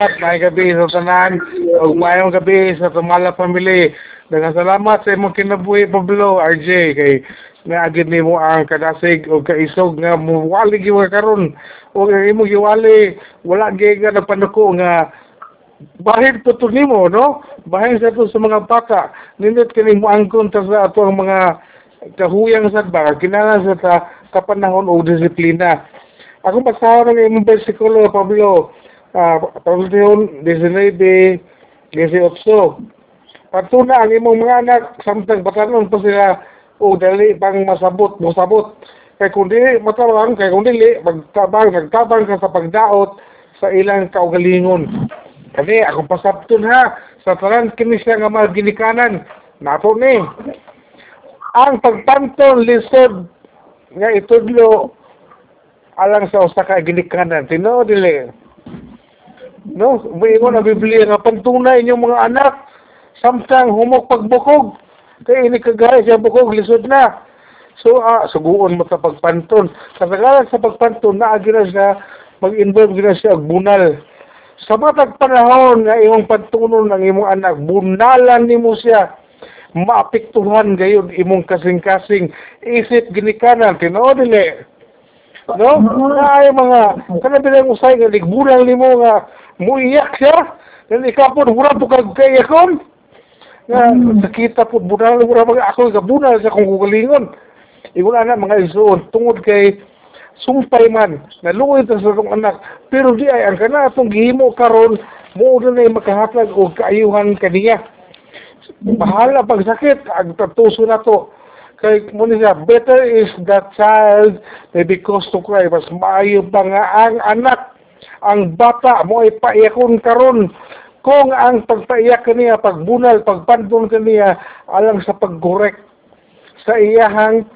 May gabi sa tanan, ug mayong gabi sa Tumala Family. Daghang salamat sa imong kinabuhi Pablo RJ kay naagid nimo ang kadasig o kaisog nga muwali gyud karon. O imong giwali wala gyud nga napanuko nga bahid po to nimo no? Bahid sa to sa mga bata nindot kini mo angkon ta sa ato ang mga kahuyang sa ba kinahanglan sa ta kapanahon o disiplina. Ako basahan ng imong bersikulo Pablo uh, Panginoon 19, 18. Patuna ang imong mga anak, samtang batanon pa sila, o dali pang masabot, masabot. Kay kung dili matabang, kay kung dili, magtabang, nagtabang ka sa pagdaot sa ilang kaugalingon. Kani, akong pasabton ha, sa talan kini siya nga mga ginikanan. Nato ni. Ang pagpanton lisod nga itudlo alang sa usa ka ginikanan. Tinuod dili. No, mo na Biblia nga pantunay inyong mga anak samtang humok pagbukog. Kaya ini kagaya siya bukog lisod na. So, ah, suguon mo sa pagpanton. Sa tagalan sa pagpanton, na siya, mag-involve na siya og bunal. Sa matag panahon nga imong pantunon ng imong anak, bunalan nimo siya maapektuhan gayon imong kasing-kasing isip ginikanan tinuod dili no ay mga kana bilang usay nga ligbunan nimo nga muiyak siya. Then ikapon mura po kag kayakon nga nakita po bunal mura mga ako nga bunal sa kong kugalingon ingon ana mga isuon tungod kay sumpay man naluoy ta sa tong anak. Pero di ay ang kana atong gihimo karon mo na makahatag og kaayuhan kaniya bahala pag sakit ang tatuso na to. Kay mo niya better is that child may because to cry mas maayo pa nga ang anak ang bata mo ay paiyakon karon kung ang pagpaiyak kaniya pagbunal pagpandon kaniya alang sa pagkorek sa iyahang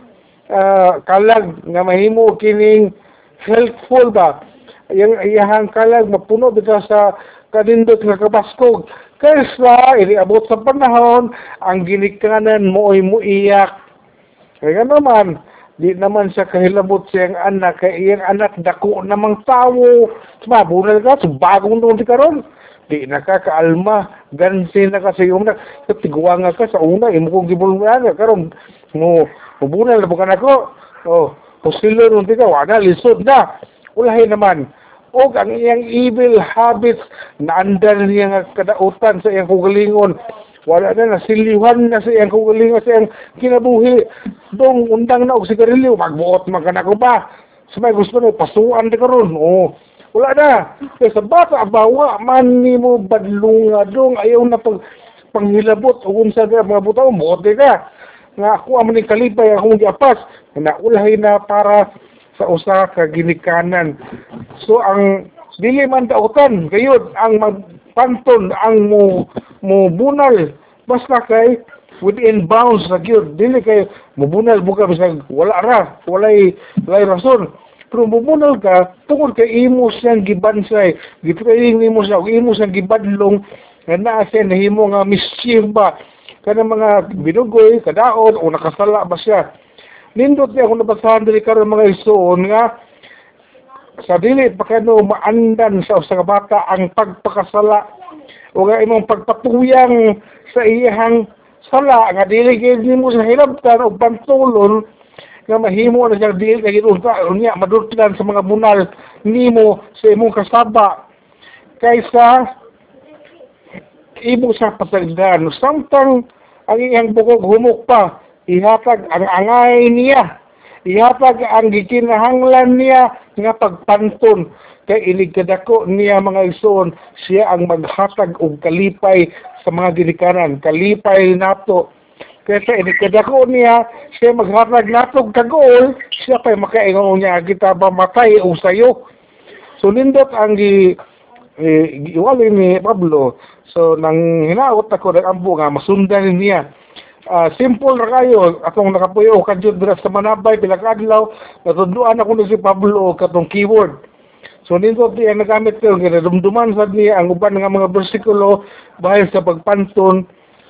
uh, kalag nga mahimo kining helpful ba? Yung iyahang kalag mapuno bitaw sa kanindot nga kabaskog. Kaysa iniabot sa panahon ang ginikanan mo ay muiyak. Kaya naman di naman siya kahilabot siyang anak kay iyang anak dako namang tawo mabunal ka so bagong doon si karon. Di nakakaalma gansin na kasi yung nak tigwa nga ka sa una imo kong gibulungan karon. Mo mabunal na bukan ako oh posilo nung tika wala lisod na. Ulahin naman o ang iyang evil habits na andar niya nga kadautan sa iyang kugalingon wala na nasiliwan na sa iyang kugalingon sa iyang kinabuhi. Dong undang na og sigarilyo magbuot man kana ko pa. Sa may gusto na pasuan di karon o wala na. Kay sa bata bawa man nimo badlunga dong. Ayaw na pag panghilabot ug unsa ka mga butaw mote ka. Nga ako ang maning kalipay akong giapas na ulahay na para sa usa ka ginikanan. So ang dili man dautan gayud ang magpanton ang mo mo bunal basta kay within bounds sa gyud. Dili kay mubunal buka bisag wala ra walay walay rason. Pero mubunal ka tungod kay imo siyang gibansay gitraining nimo siya imo siyang gibadlong nga naa siya nahimo nga mischief ba? Kana mga binugoy kadaot o nakasala ba siya? Nindot niya kung nabasahan dili karon mga isuon nga sa dili pa maandan sa usa ka bata ang pagpakasala o nga imong pagpatuyang sa iyang sala nga dili gyud nimo sa hilabtan og pantulon nga mahimo na siya dili kay unta unya madutlan sa mga bunal nimo sa imong kasaba kaysa imo sa pasagdan samtang ang iyang bukog humok pa ihatag ang angay niya ihatag ang gikinahanglan niya nga pagpanton kay inig kadako niya mga isuon siya ang maghatag og kalipay sa mga ginikanan. Kalipay nato. Kaya sa inig kadako niya siya maghatag nato og kagol siya pay makaingon niya kita ba matay o sayo? So nindot ang gi eh, giwali ni Pablo. So nang hinaot ako nag-ambo nga masundan niya. Uh, simple ra kayo atong nakapuyo kadyo dira sa manabay pila ka adlaw natudluan ako ni si Pablo katong keyword so nindot diya nagamit ko ginadumduman sad niya ang uban nga mga bersikulo bahin sa pagpanton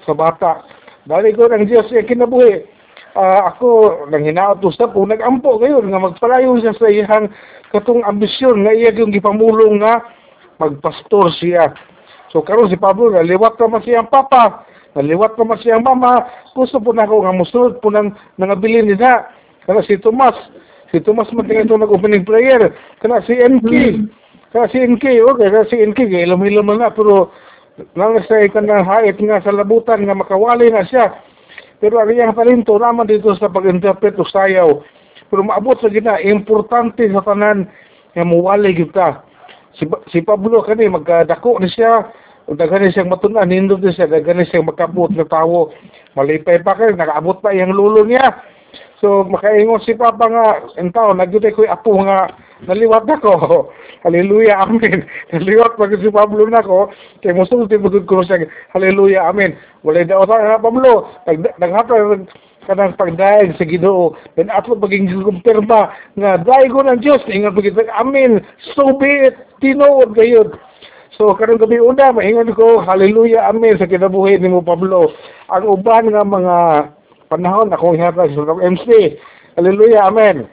sa bata dali ko ang Dios ay kinabuhi uh, ako nang hinaot usap po nag-ampo kayo nga magpalayo siya sa iyang katong ambisyon nga iya yung gipamulong nga magpastor siya. So karon si Pablo naliwat naman siyang papa, naliwat naman siyang mama, gusto po na ako nga musunod po ng nangabilin nila. Kana si Tomas, si Tomas man tingin ito nag-opening prayer, kana si NK, kana si NK, okay, kana si NK, ilom-ilom na pero nang sa ikan ng hait nga sa labutan nga makawali na siya. Pero ang iyang talento naman dito sa pag-interpret o sayaw. Pero maabot sa gina, importante sa tanan nga muwali kita. Si, si Pablo kani magkadako ni siya, daghan siyang matunan, nindot ni siya, daghan siyang makabot na tawo. Malipay pa kayo, nakaabot pa iyang lulo niya. So makaingon si Papa nga, entaw, nagyutay ko'y apo nga, naliwat ako. Hallelujah, amen. Naliwat pag si Pablo na ko, kay musulti mo ko siya, hallelujah, amen. Wala daw sa nga Pablo, naghatag kanang pagdaig sa Ginoo then ato maging kumpirma nga dai ko ng Dios ingon pagit amen so be it tinuod gayud so karong gabi una maingon ko hallelujah amen sa kinabuhi nimo Pablo ang uban nga mga panahon akong hatag sa MC hallelujah amen